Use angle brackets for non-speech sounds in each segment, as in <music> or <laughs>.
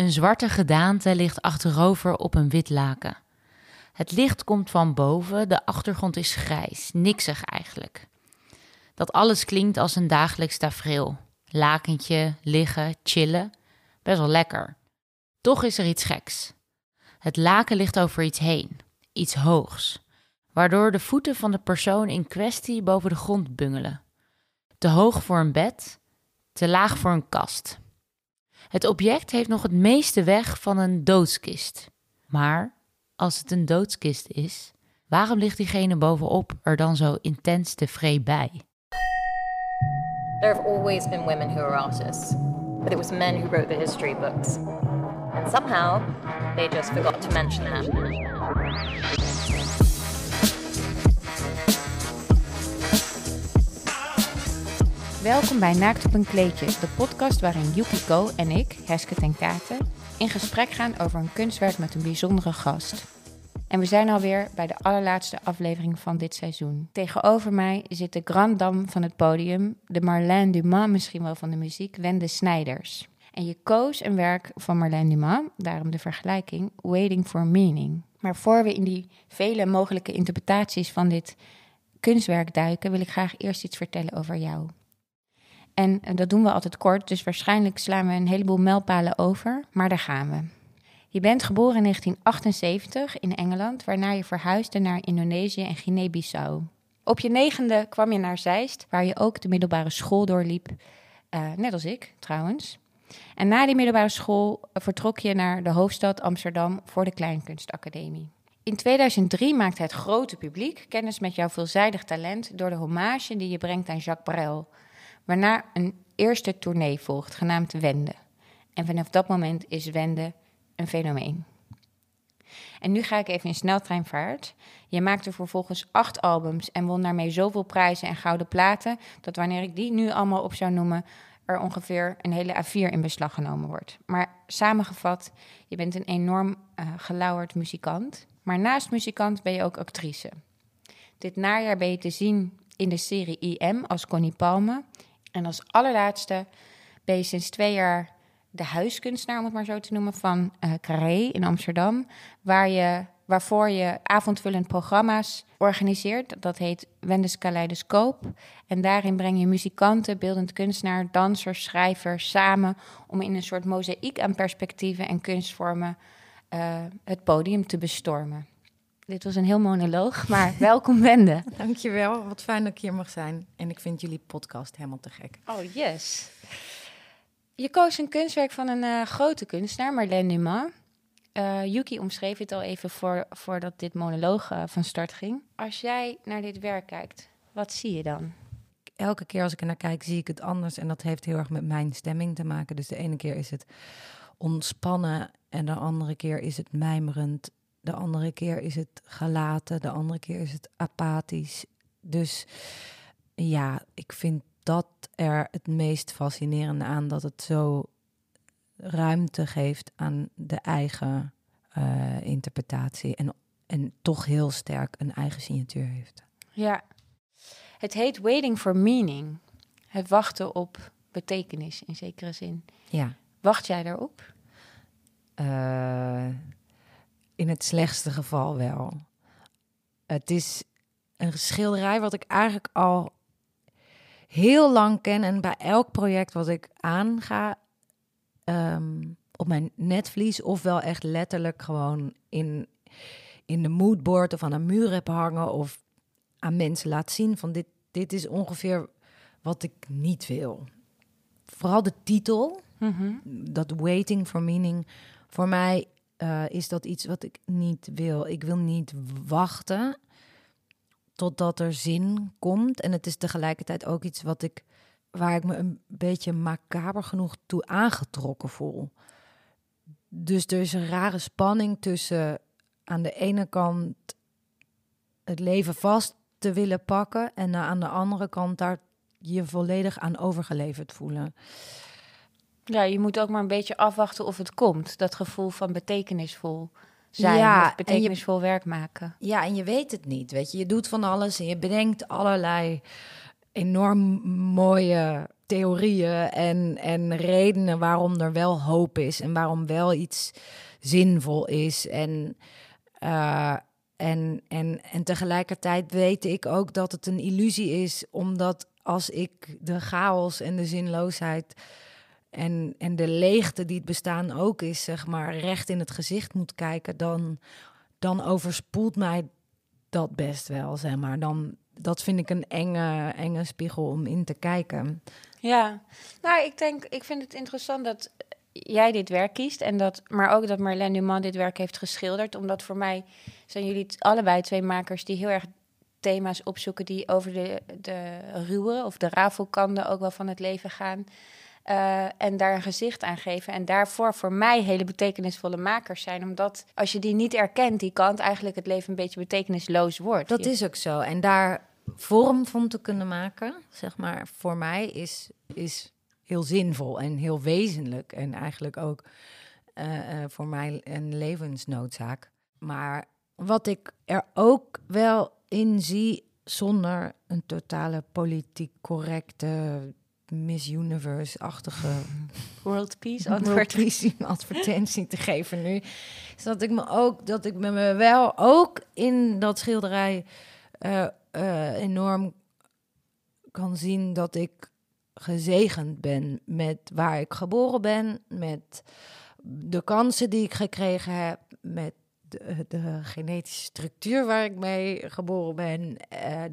Een zwarte gedaante ligt achterover op een wit laken. Het licht komt van boven, de achtergrond is grijs, niksig eigenlijk. Dat alles klinkt als een dagelijks tafereel. Lakentje, liggen, chillen. Best wel lekker. Toch is er iets geks. Het laken ligt over iets heen, iets hoogs, waardoor de voeten van de persoon in kwestie boven de grond bungelen. Te hoog voor een bed, te laag voor een kast. Het object heeft nog het meeste weg van een doodskist. Maar als het een doodskist is, waarom ligt diegene bovenop er dan zo intens tevreden bij? There have always been women who are artists, but it was men who wrote the history books. And somehow, they just forgot to mention that. Welkom bij Naakt op een kleedje, de podcast waarin Yukiko en ik, Heske ten Katen, in gesprek gaan over een kunstwerk met een bijzondere gast. En we zijn alweer bij de allerlaatste aflevering van dit seizoen. Tegenover mij zit de grand dame van het podium, de Marlène Dumas misschien wel van de muziek, Wende Snijders. En je koos een werk van Marlène Dumas, daarom de vergelijking, Waiting for Meaning. Maar voor we in die vele mogelijke interpretaties van dit kunstwerk duiken, wil ik graag eerst iets vertellen over jou. En dat doen we altijd kort, dus waarschijnlijk slaan we een heleboel mijlpalen over, maar daar gaan we. Je bent geboren in 1978 in Engeland, waarna je verhuisde naar Indonesië en Guinea-Bissau. Op je negende kwam je naar Zeist, waar je ook de middelbare school doorliep, uh, net als ik trouwens. En na die middelbare school vertrok je naar de hoofdstad Amsterdam voor de Kleinkunstacademie. In 2003 maakte het grote publiek kennis met jouw veelzijdig talent door de hommage die je brengt aan Jacques Brel, waarna een eerste tournee volgt, genaamd Wende. En vanaf dat moment is Wende een fenomeen. En nu ga ik even in sneltreinvaart. Je maakte vervolgens acht albums en won daarmee zoveel prijzen en gouden platen, dat wanneer ik die nu allemaal op zou noemen, er ongeveer een hele A4 in beslag genomen wordt. Maar samengevat, je bent een enorm uh, gelauwerd muzikant. Maar naast muzikant ben je ook actrice. Dit najaar ben je te zien in de serie IM als Connie Palme. En als allerlaatste ben je sinds twee jaar de huiskunstenaar, om het maar zo te noemen, van uh, Carré in Amsterdam. Waar je, waarvoor je avondvullend programma's organiseert. Dat heet Wendes Kaleidoscoop. En daarin breng je muzikanten, beeldend kunstenaar, dansers, schrijvers samen... om in een soort mozaïek aan perspectieven en kunstvormen uh, het podium te bestormen. Dit was een heel monoloog, maar <laughs> welkom Wende. Dankjewel, wat fijn dat ik hier mag zijn. En ik vind jullie podcast helemaal te gek. Oh, yes. Je koos een kunstwerk van een uh, grote kunstenaar, Marlène Dumas. Uh, Yuki omschreef het al even voor, voordat dit monoloog uh, van start ging. Als jij naar dit werk kijkt, wat zie je dan? Elke keer als ik er naar kijk, zie ik het anders. En dat heeft heel erg met mijn stemming te maken. Dus de ene keer is het ontspannen en de andere keer is het mijmerend. De andere keer is het gelaten, de andere keer is het apathisch. Dus ja, ik vind dat er het meest fascinerende aan dat het zo ruimte geeft aan de eigen uh, interpretatie en, en toch heel sterk een eigen signatuur heeft. Ja, het heet Waiting for Meaning. Het wachten op betekenis in zekere zin. Ja. Wacht jij daarop? Uh, in het slechtste geval wel. Het is een schilderij wat ik eigenlijk al heel lang ken. En bij elk project wat ik aanga um, op mijn netvlies, ofwel echt letterlijk gewoon in, in de moodboard of aan een muur heb hangen of aan mensen laat zien van dit, dit is ongeveer wat ik niet wil. Vooral de titel, mm -hmm. dat waiting for meaning, voor mij uh, is dat iets wat ik niet wil. Ik wil niet wachten totdat er zin komt. En het is tegelijkertijd ook iets wat ik, waar ik me een beetje macaber genoeg toe aangetrokken voel. Dus er is een rare spanning tussen aan de ene kant het leven vast te willen pakken en aan de andere kant daar je volledig aan overgeleverd voelen. Ja, je moet ook maar een beetje afwachten of het komt. Dat gevoel van betekenisvol zijn ja, of betekenisvol je, werk maken. Ja, en je weet het niet, weet je. Je doet van alles en je bedenkt allerlei enorm mooie theorieën en, en redenen waarom er wel hoop is en waarom wel iets zinvol is. En, uh, en, en, en tegelijkertijd weet ik ook dat het een illusie is, omdat als ik de chaos en de zinloosheid en, en de leegte die het bestaan ook is, zeg maar, recht in het gezicht moet kijken, dan, dan overspoelt mij dat best wel, zeg maar. Dan, dat vind ik een enge, enge spiegel om in te kijken. Ja, nou, ik denk, ik vind het interessant dat jij dit werk kiest en dat, maar ook dat Marlène Dumas dit werk heeft geschilderd, omdat voor mij zijn jullie allebei twee makers die heel erg thema's opzoeken die over de, de ruwe of de rafelkanden ook wel van het leven gaan. Uh, en daar een gezicht aan geven. En daarvoor voor mij hele betekenisvolle makers zijn. Omdat als je die niet erkent, die kant, eigenlijk het leven een beetje betekenisloos wordt. Dat is ook zo. En daar vorm van te kunnen maken, zeg maar, voor mij is, is heel zinvol en heel wezenlijk. En eigenlijk ook uh, uh, voor mij een levensnoodzaak. Maar wat ik er ook wel in zie, zonder een totale politiek correcte Miss Universe-achtige <laughs> World Peace, World Peace <laughs> advertentie te geven nu. Is dat ik me ook, dat ik me wel ook in dat schilderij uh, uh, enorm kan zien dat ik gezegend ben met waar ik geboren ben, met de kansen die ik gekregen heb, met de, de genetische structuur waar ik mee geboren ben. Uh,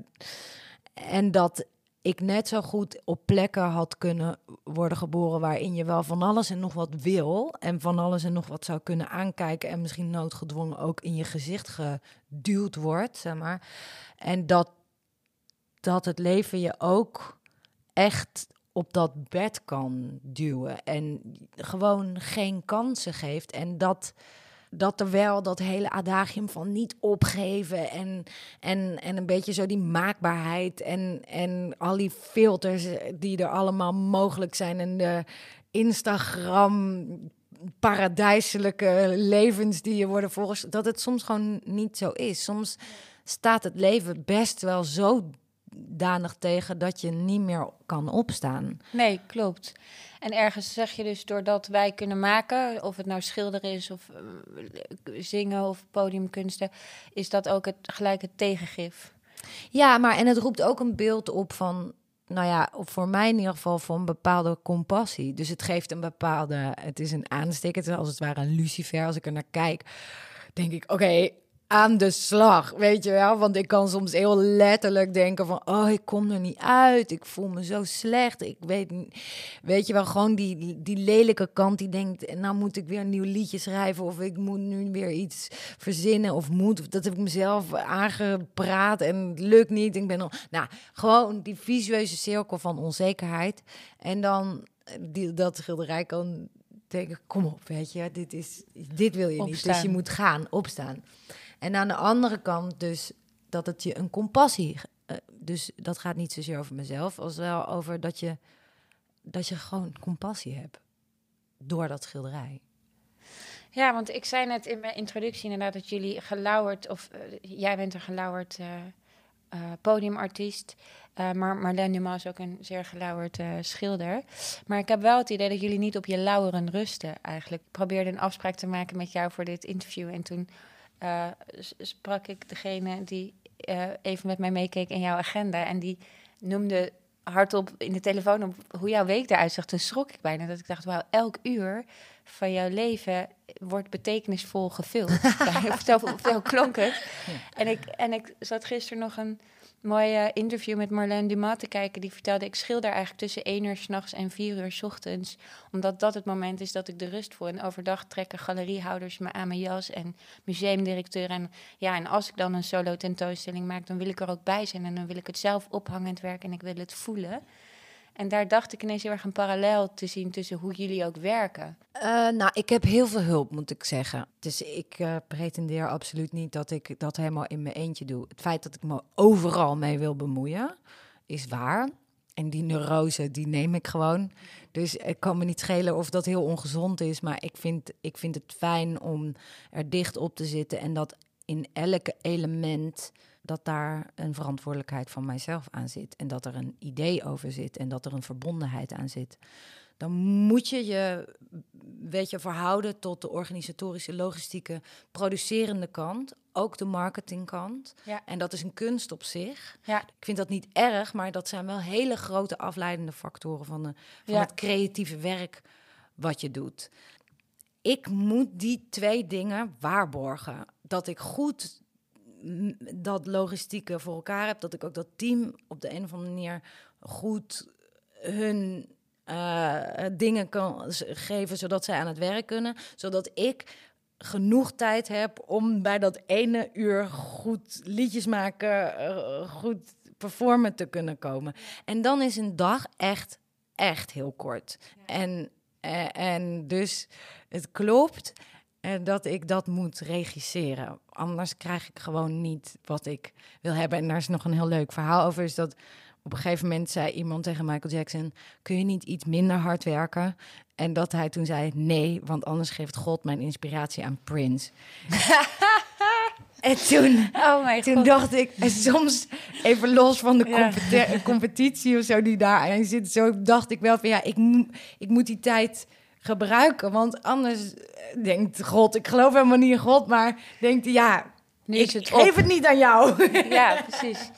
en dat ik net zo goed op plekken had kunnen worden geboren waarin je wel van alles en nog wat wil en van alles en nog wat zou kunnen aankijken en misschien noodgedwongen ook in je gezicht geduwd wordt, zeg maar. En dat, dat het leven je ook echt op dat bed kan duwen en gewoon geen kansen geeft en dat dat er wel dat hele adagium van niet opgeven en, en, en een beetje zo die maakbaarheid en, en al die filters die er allemaal mogelijk zijn en de Instagram paradijselijke levens die je worden volgens dat het soms gewoon niet zo is. Soms staat het leven best wel zo danig tegen dat je niet meer kan opstaan. Nee, klopt. En ergens zeg je dus doordat wij kunnen maken, of het nou schilderen is of uh, zingen of podiumkunsten, is dat ook het gelijk het tegengif. Ja, maar en het roept ook een beeld op van, nou ja, voor mij in ieder geval van bepaalde compassie. Dus het geeft een bepaalde, het is een is als het ware een lucifer. Als ik er naar kijk, denk ik, oké, aan de slag, weet je wel? Want ik kan soms heel letterlijk denken van... oh, ik kom er niet uit, ik voel me zo slecht. Ik weet, weet je wel, gewoon die, die lelijke kant die denkt... nou moet ik weer een nieuw liedje schrijven... of ik moet nu weer iets verzinnen of moet... Dat heb ik mezelf aangepraat en het lukt niet. Ik ben al... Nou, gewoon die visueuze cirkel van onzekerheid. En dan die, dat schilderij kan denken, kom op, weet je, dit, is, dit wil je niet. Dus je moet gaan, opstaan. En aan de andere kant dus dat het je een compassie... Uh, dus dat gaat niet zozeer over mezelf, als wel over dat je, dat je gewoon compassie hebt door dat schilderij. Ja, want ik zei net in mijn introductie inderdaad dat jullie gelauwerd, of uh, jij bent een gelauwerd uh, podiumartiest, maar Marlène Dumas is ook een zeer gelauwerd schilder. Maar ik heb wel het idee dat jullie niet op je lauweren rusten eigenlijk. Ik probeerde een afspraak te maken met jou voor dit interview en toen uh, sprak ik degene die uh, even met mij meekeek in jouw agenda. En die noemde hardop in de telefoon op hoe jouw week eruit zag. Toen schrok ik bijna dat ik dacht, wauw, elk uur van jouw leven wordt betekenisvol gevuld. zo, zo klonk het. En ik, en ik zat gisteren nog een mooie interview met Marlène Dumas te kijken. Die vertelde, ik schilder eigenlijk tussen 1 uur s'nachts en 4 uur s ochtends. Omdat dat het moment is dat ik de rust voel. En overdag trekken galeriehouders me aan mijn jas en museumdirecteur. En ja, en als ik dan een solo tentoonstelling maak, dan wil ik er ook bij zijn. En dan wil ik het zelf ophangend werken en ik wil het voelen. En daar dacht ik ineens heel erg een parallel te zien tussen hoe jullie ook werken. Uh, nou, ik heb heel veel hulp, moet ik zeggen. Dus ik uh, pretendeer absoluut niet dat ik dat helemaal in mijn eentje doe. Het feit dat ik me overal mee wil bemoeien, is waar. En die neurose, die neem ik gewoon. Dus het kan me niet schelen of dat heel ongezond is. Maar ik vind, ik vind het fijn om er dicht op te zitten. En dat in elke element dat daar een verantwoordelijkheid van mijzelf aan zit. En dat er een idee over zit en dat er een verbondenheid aan zit. Dan moet je je, weet je, verhouden tot de organisatorische, logistieke, producerende kant. Ook de marketingkant. Ja. En dat is een kunst op zich. Ja. Ik vind dat niet erg, maar dat zijn wel hele grote afleidende factoren van, de, van Ja. het creatieve werk wat je doet. Ik moet die twee dingen waarborgen. Dat ik goed dat logistieke voor elkaar heb. Dat ik ook dat team op de een of andere manier goed hun eh, dingen kan geven, zodat zij aan het werk kunnen. Zodat ik genoeg tijd heb om bij dat ene uur goed liedjes maken, eh, goed performen te kunnen komen. En dan is een dag echt, echt heel kort. En, eh, en dus het klopt dat ik dat moet regisseren. Anders krijg ik gewoon niet wat ik wil hebben. En daar is nog een heel leuk verhaal over. Is dat op een gegeven moment zei iemand tegen Michael Jackson: Kun je niet iets minder hard werken? En dat hij toen zei: Nee, want anders geeft God mijn inspiratie aan Prince. <laughs> en toen. Oh mijn Toen god. dacht ik, en soms even los van de Ja. competitie of zo die daarin zit, zo dacht ik wel van ja, ik, ik moet die tijd gebruiken, want anders denkt God, ik geloof helemaal niet in God, maar denkt ja, Nu ik is het geef op. het niet aan jou. <laughs> Ja, <laughs> precies.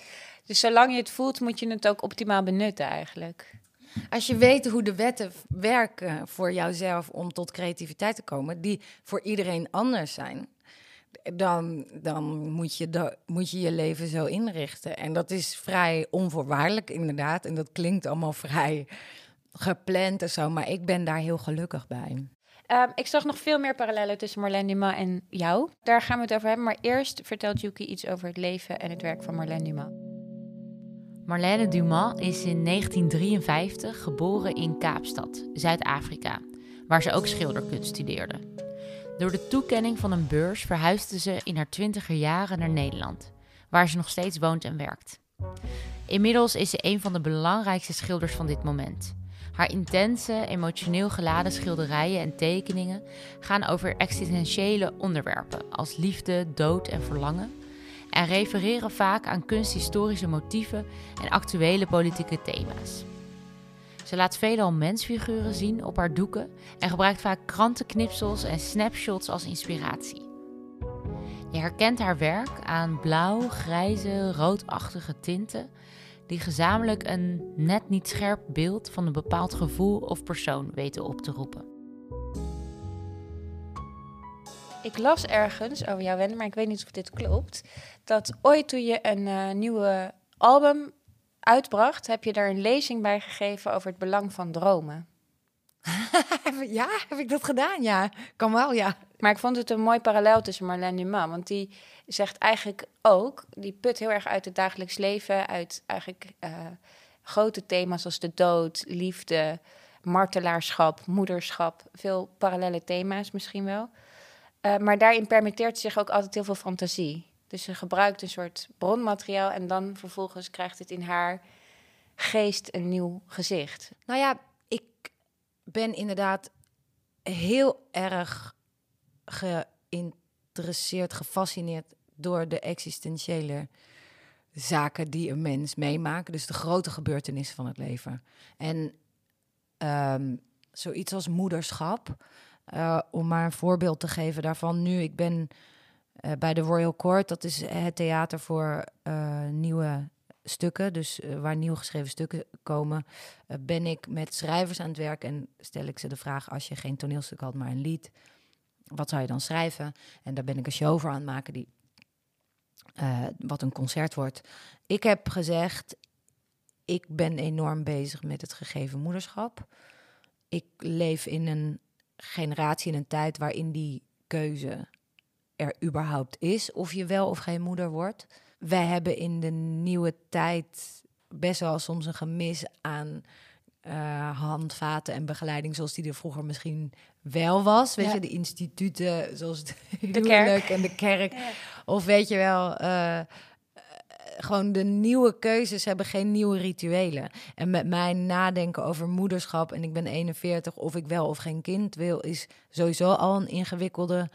Dus zolang je het voelt, moet je het ook optimaal benutten eigenlijk. Als je weet hoe de wetten werken voor jouzelf om tot creativiteit te komen, die voor iedereen anders zijn, dan, dan moet, je da- moet je je leven zo inrichten. En dat is vrij onvoorwaardelijk, inderdaad. En dat klinkt allemaal vrij gepland en zo, maar ik ben daar heel gelukkig bij. Ehm, ik zag nog veel meer parallellen tussen Marlene Dumas en jou. Daar gaan we het over hebben. Maar eerst vertelt Yuki iets over het leven en het werk van Marlene Dumas. Marlène Dumas is in 1953 geboren in Kaapstad, Zuid-Afrika, waar ze ook schilderkunst studeerde. Door de toekenning van een beurs verhuisde ze in haar twintiger jaren naar Nederland, waar ze nog steeds woont en werkt. Inmiddels is ze een van de belangrijkste schilders van dit moment. Haar intense, emotioneel geladen schilderijen en tekeningen gaan over existentiële onderwerpen als liefde, dood en verlangen en refereren vaak aan kunsthistorische motieven en actuele politieke thema's. Ze laat veelal mensfiguren zien op haar doeken en gebruikt vaak krantenknipsels en snapshots als inspiratie. Je herkent haar werk aan blauw, grijze, roodachtige tinten die gezamenlijk een net niet scherp beeld van een bepaald gevoel of persoon weten op te roepen. Ik las ergens over jouw Wende, maar ik weet niet of dit klopt. Dat ooit toen je een eh, nieuwe album uitbracht, heb je daar een lezing bij gegeven over het belang van dromen. <laughs> Ja, heb ik dat gedaan? Ja, kan wel, ja. Maar ik vond het een mooi parallel tussen Marlene Dumas. Want die zegt eigenlijk ook, die put heel erg uit het dagelijks leven, uit eigenlijk eh, grote thema's als de dood, liefde, martelaarschap, moederschap. Veel parallele thema's misschien wel. Eh, maar daarin permitteert ze zich ook altijd heel veel fantasie. Dus ze gebruikt een soort bronmateriaal en dan vervolgens krijgt het in haar geest een nieuw gezicht. Nou ja, ben inderdaad heel erg geïnteresseerd, gefascineerd door de existentiële zaken die een mens meemaakt. Dus de grote gebeurtenissen van het leven. En ehm, zoiets als moederschap, eh, om maar een voorbeeld te geven daarvan. Nu, ik ben eh, bij de Royal Court, dat is het theater voor eh, nieuwe stukken, dus eh, waar nieuw geschreven stukken komen, eh, ben ik met schrijvers aan het werk en stel ik ze de vraag: als je geen toneelstuk had, maar een lied, wat zou je dan schrijven? En daar ben ik een show voor aan het maken die eh, wat een concert wordt. Ik heb gezegd: ik ben enorm bezig met het gegeven moederschap. Ik leef in een generatie, in een tijd waarin die keuze er überhaupt is, of je wel of geen moeder wordt. Wij hebben in de nieuwe tijd best wel soms een gemis aan eh, handvaten en begeleiding zoals die er vroeger misschien wel was. Weet Ja. je, de instituten zoals het kerk. huwelijk en de kerk. Of weet je wel, eh, eh, gewoon de nieuwe keuzes hebben geen nieuwe rituelen. En met mijn nadenken over moederschap en ik ben 41 of ik wel of geen kind wil, is sowieso al een ingewikkelde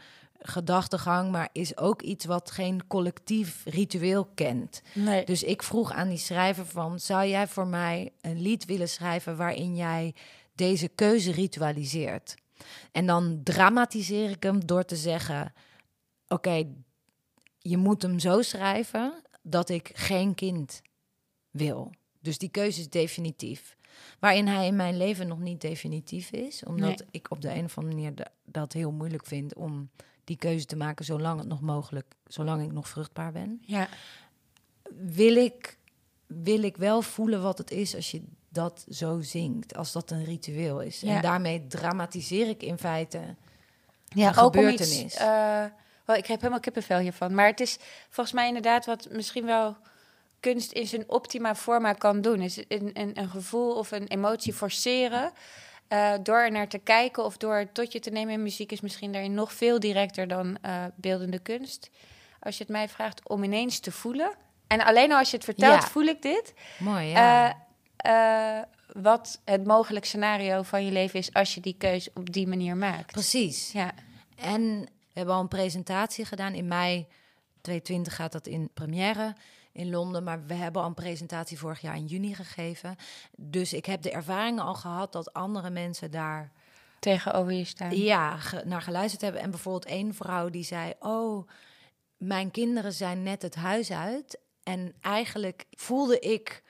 gedachtegang, maar is ook iets wat geen collectief ritueel kent. Nee. Dus ik vroeg aan die schrijver van, zou jij voor mij een lied willen schrijven waarin jij deze keuze ritualiseert? En dan dramatiseer ik hem door te zeggen, oké, je moet hem zo schrijven dat ik geen kind wil. Dus die keuze is definitief. Waarin hij in mijn leven nog niet definitief is. Omdat Nee. ik op de een of andere manier dat heel moeilijk vind om die keuze te maken zolang het nog mogelijk, zolang ik nog vruchtbaar ben. Ja. Wil ik, wil ik wel voelen wat het is als je dat zo zingt, als dat een ritueel is. Ja. En daarmee dramatiseer ik in feite Ja, een ook gebeurtenis. iets. eh, wel, ik heb helemaal kippenvel hiervan. Maar het is volgens mij inderdaad wat misschien wel kunst in zijn optima forma kan doen. Is een, een, een gevoel of een emotie forceren. Eh, door er naar te kijken of door het tot je te nemen in muziek is misschien daarin nog veel directer dan eh, beeldende kunst. Als je het mij vraagt om ineens te voelen. En alleen al als je het vertelt, Ja. voel ik dit. mooi. Ja. Eh, wat het mogelijk scenario van je leven is als je die keuze op die manier maakt. Precies. Ja. En we hebben al een presentatie gedaan. In mei 2020 gaat dat in première in Londen. Maar we hebben al een presentatie vorig jaar in juni gegeven. Dus ik heb de ervaringen al gehad dat andere mensen daar tegenover je staan. ja, ge- naar geluisterd hebben. En bijvoorbeeld één vrouw die zei: Oh, mijn kinderen zijn net het huis uit. En eigenlijk voelde ik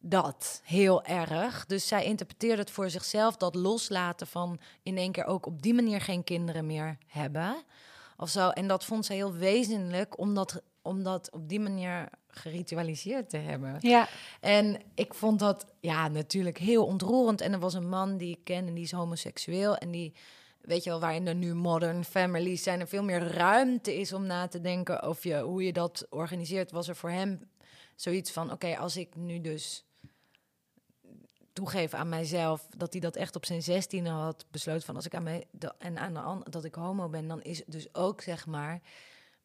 dat heel erg. Dus zij interpreteerde het voor zichzelf, dat loslaten van in één keer ook op die manier geen kinderen meer hebben. Of zo. En dat vond ze heel wezenlijk, om dat, om dat op die manier geritualiseerd te hebben. Ja, En ik vond dat ja, natuurlijk heel ontroerend. En er was een man die ik ken en die is homoseksueel. En die, weet je wel, waarin er nu modern families zijn, er veel meer ruimte is om na te denken of je, hoe je dat organiseert. Was er voor hem zoiets van: oké, als ik nu dus toegeef aan mijzelf dat hij dat echt op zijn zestiende had besloten van als ik aan mij en aan de ander dat ik homo ben, dan is dus ook zeg maar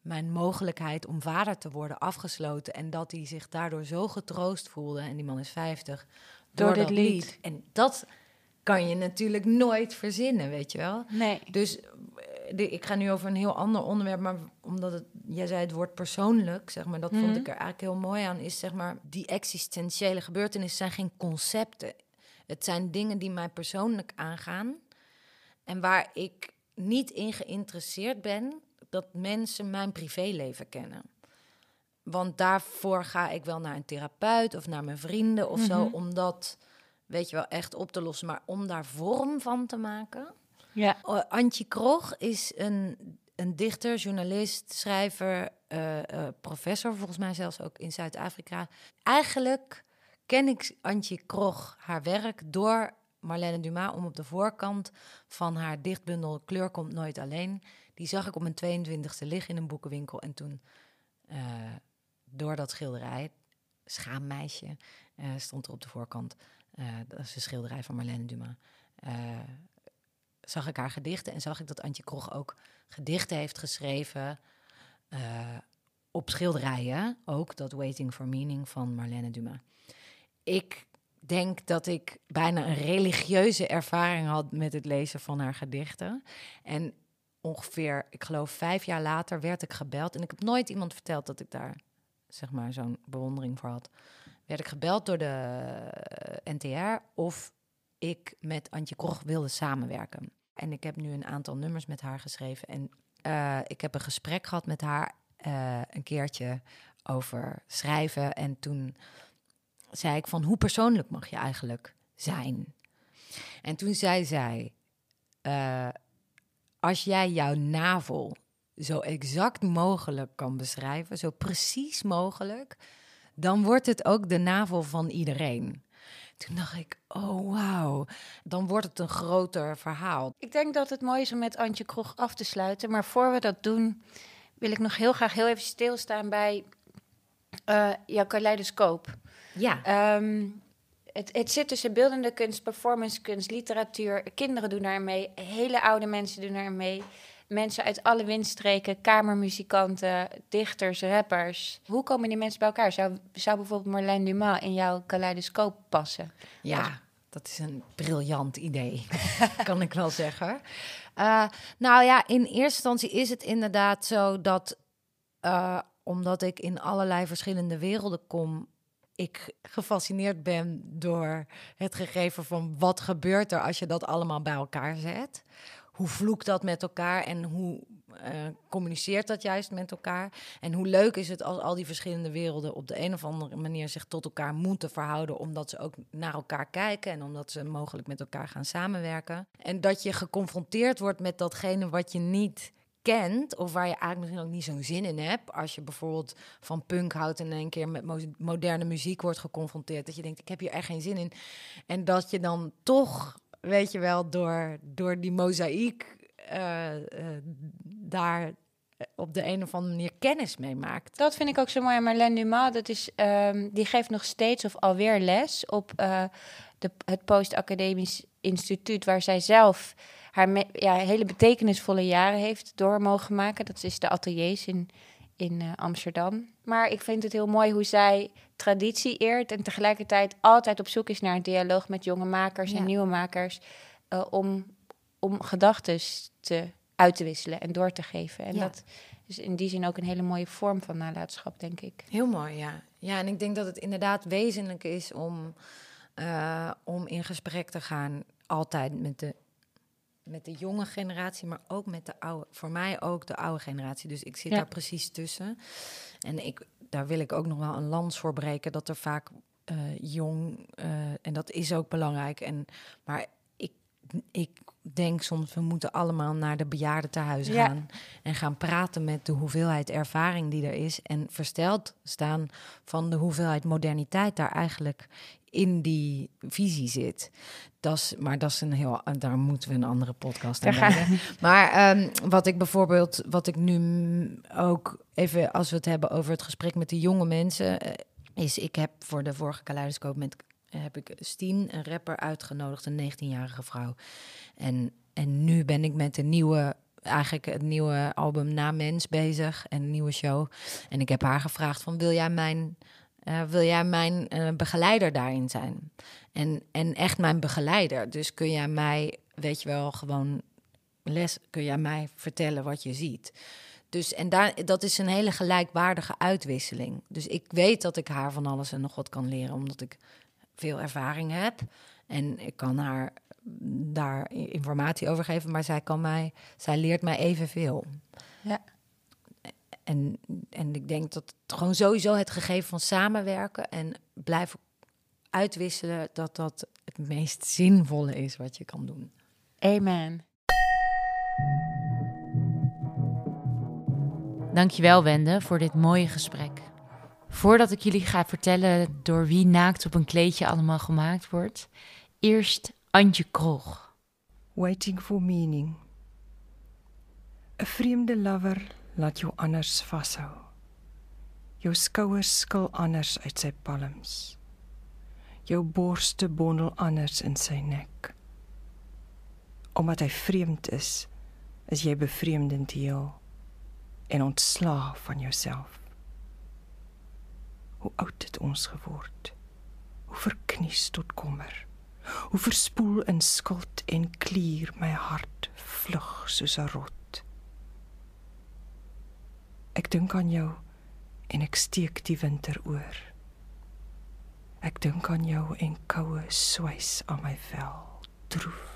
mijn mogelijkheid om vader te worden afgesloten. En dat hij zich daardoor zo getroost voelde. En die man is 50. Door dit dat lied. En dat kan je natuurlijk nooit verzinnen, weet je wel. nee. Dus eh, de- ik ga nu over een heel ander onderwerp, maar omdat het, jij zei het woord persoonlijk, zeg maar, dat vond Mhm. ik er eigenlijk heel mooi aan, is zeg maar, die existentiële gebeurtenissen zijn geen concepten. Het zijn dingen die mij persoonlijk aangaan en waar ik niet in geïnteresseerd ben dat mensen mijn privéleven kennen. Want daarvoor ga ik wel naar een therapeut of naar mijn vrienden of zo, Mhm. om dat, weet je wel, echt op te lossen. Maar om daar vorm van te maken, Ja. Oh, Antje Krog is een, een dichter, journalist, schrijver, eh, eh, professor, volgens mij zelfs ook in Zuid-Afrika. Eigenlijk ken ik Antje Krog haar werk door Marlene Dumas om op de voorkant van haar dichtbundel Kleur komt nooit alleen. Die zag ik op mijn 22e liggen in een boekenwinkel. En toen, eh, door dat schilderij, Schaammeisje, eh, stond er op de voorkant. eh, dat is een schilderij van Marlene Dumas. Zag ik haar gedichten en zag ik dat Antje Krog ook gedichten heeft geschreven op schilderijen. Ook dat Waiting for Meaning van Marlene Dumas. Ik denk dat ik bijna een religieuze ervaring had met het lezen van haar gedichten. En ongeveer, ik geloof vijf jaar later, werd ik gebeld. En ik heb nooit iemand verteld dat ik daar, zeg maar, zo'n bewondering voor had. Werd ik gebeld door de NTR of ik met Antje Krog wilde samenwerken. En ik heb nu een aantal nummers met haar geschreven. En eh, ik heb een gesprek gehad met haar eh, een keertje over schrijven. En toen zei ik van, hoe persoonlijk mag je eigenlijk zijn? En toen zei zij, eh, als jij jouw navel zo exact mogelijk kan beschrijven, zo precies mogelijk, dan wordt het ook de navel van iedereen. Toen dacht ik, oh wauw, dan wordt het een groter verhaal. Ik denk dat het mooi is om met Antje Krog af te sluiten. Maar voor we dat doen, wil ik nog heel graag heel even stilstaan bij eh jouw kaleidoscoop. Ja, Ehm, het, het zit tussen beeldende kunst, performance kunst, literatuur. Kinderen doen daar mee, hele oude mensen doen daar mee. Mensen uit alle windstreken, kamermuzikanten, dichters, rappers. Hoe komen die mensen bij elkaar? Zou, zou bijvoorbeeld Marlene Dumas in jouw kaleidoscoop passen? ja, Dat is een briljant idee, <laughs> kan ik wel zeggen. Uh, nou ja, in eerste instantie is het inderdaad zo dat, uh, omdat ik in allerlei verschillende werelden kom, ik gefascineerd ben door het gegeven van wat gebeurt er als je dat allemaal bij elkaar zet. Hoe vloekt dat met elkaar en hoe uh, communiceert dat juist met elkaar? En hoe leuk is het als al die verschillende werelden op de een of andere manier zich tot elkaar moeten verhouden, omdat ze ook naar elkaar kijken en omdat ze mogelijk met elkaar gaan samenwerken. En dat je geconfronteerd wordt met datgene wat je niet kent, of waar je eigenlijk misschien ook niet zo'n zin in hebt. Als je bijvoorbeeld van punk houdt en een keer met moderne muziek wordt geconfronteerd, dat je denkt, ik heb hier echt geen zin in. En dat je dan toch, weet je wel, door, door die mozaïek uh, uh, daar op de een of andere manier kennis mee maakt. Dat vind ik ook zo mooi aan Marlène Dumas. Dat is, um, die geeft nog steeds of alweer les op de, het post-academisch instituut... waar zij zelf haar ja, hele betekenisvolle jaren heeft door mogen maken. Dat is de ateliers in, in uh, Amsterdam. Maar ik vind het heel mooi hoe zij traditie eert... en tegelijkertijd altijd op zoek is naar een dialoog met jonge makers ja. en nieuwe makers... Uh, om, om gedachten te uit te wisselen en door te geven. En ja. dat is in die zin ook een hele mooie vorm van nalatenschap, denk ik. Heel mooi, ja. Ja, en ik denk dat het inderdaad wezenlijk is om, uh, om in gesprek te gaan, altijd met de, met de jonge generatie, maar ook met de oude, voor mij ook de oude generatie. Dus ik zit ja. daar precies tussen. En ik, daar wil ik ook nog wel een lans voor breken, dat er vaak uh, jong, uh, en dat is ook belangrijk. En, maar ik, ik denk soms, we moeten allemaal naar de bejaardentehuizen ja. gaan. En gaan praten met de hoeveelheid ervaring die er is. En versteld staan van de hoeveelheid moderniteit daar eigenlijk in die visie zit. Dat is, maar dat is een heel. Daar moeten we een andere podcast aan hebben. Maar um, wat ik bijvoorbeeld, wat ik nu ook even als we het hebben over het gesprek met de jonge mensen. Is ik heb voor de vorige kaleidoscoop met heb ik Stien, een rapper, uitgenodigd, een 19-jarige vrouw. En, en nu ben ik met een nieuwe, eigenlijk het nieuwe album Na Mens bezig en een nieuwe show. En ik heb haar gevraagd van, wil jij mijn, uh, wil jij mijn uh, begeleider daarin zijn? En, en echt mijn begeleider. Dus kun jij mij, weet je wel, gewoon les, kun jij mij vertellen wat je ziet? Dus en daar, dat is een hele gelijkwaardige uitwisseling. Dus ik weet dat ik haar van alles en nog wat kan leren, omdat ik veel ervaring heb. En ik kan haar daar informatie over geven, maar zij kan mij, zij leert mij evenveel. Ja. En, en ik denk dat het gewoon sowieso het gegeven van samenwerken en blijven uitwisselen, dat dat het meest zinvolle is wat je kan doen. Amen. Dankjewel Wende voor dit mooie gesprek. Voordat ik jullie ga vertellen door wie naakt op een kleedje allemaal gemaakt wordt, eerst Antje Krog. Waiting for meaning. 'n Vreemde lover laat jou anders vashou. Jou skouers skil anders uit sy palms. Jou borste bondel anders in sy nek. Omdat hy vreemd is, is jy bevreemdend heel en ontslaaf van jouself hoe oud het ons geword. Hoe verknies tot kommer. Hoe verspoel in skuld en klier my hart vlug soos 'n rot. Ek dink aan jou en ek steek die winter oor. Ek dink aan jou en koue swys aan my vel, droef.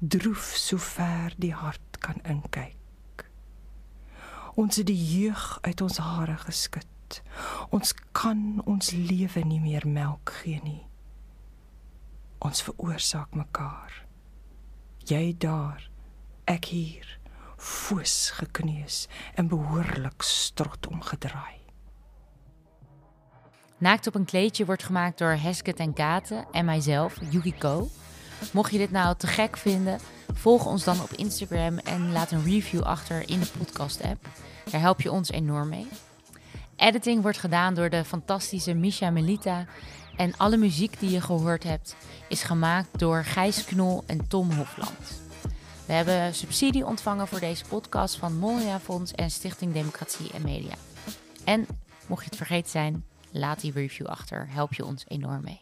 Droef so ver die hart kan inkyk. Ons het die jeug uit ons hare geskit. Ons kan ons lewe nie meer melk gee nie. Ons veroorsaak mekaar. Jy daar, ek hier, foos gekneus en behoorlik strot omgedraai. Naakt op een kleedje wordt gemaakt door Hesket en Kate en mijzelf, Yukiko. Mocht je dit nou te gek vinden, volg ons dan op Instagram en laat een review achter in de podcast-app. Daar help je ons enorm mee. Editing wordt gedaan door de fantastische Misha Melita. En alle muziek die je gehoord hebt is gemaakt door Gijs Knol en Tom Hofland. We hebben subsidie ontvangen voor deze podcast van Moria Fonds en Stichting Democratie en Media. En mocht je het vergeten zijn, laat die review achter. Help je ons enorm mee.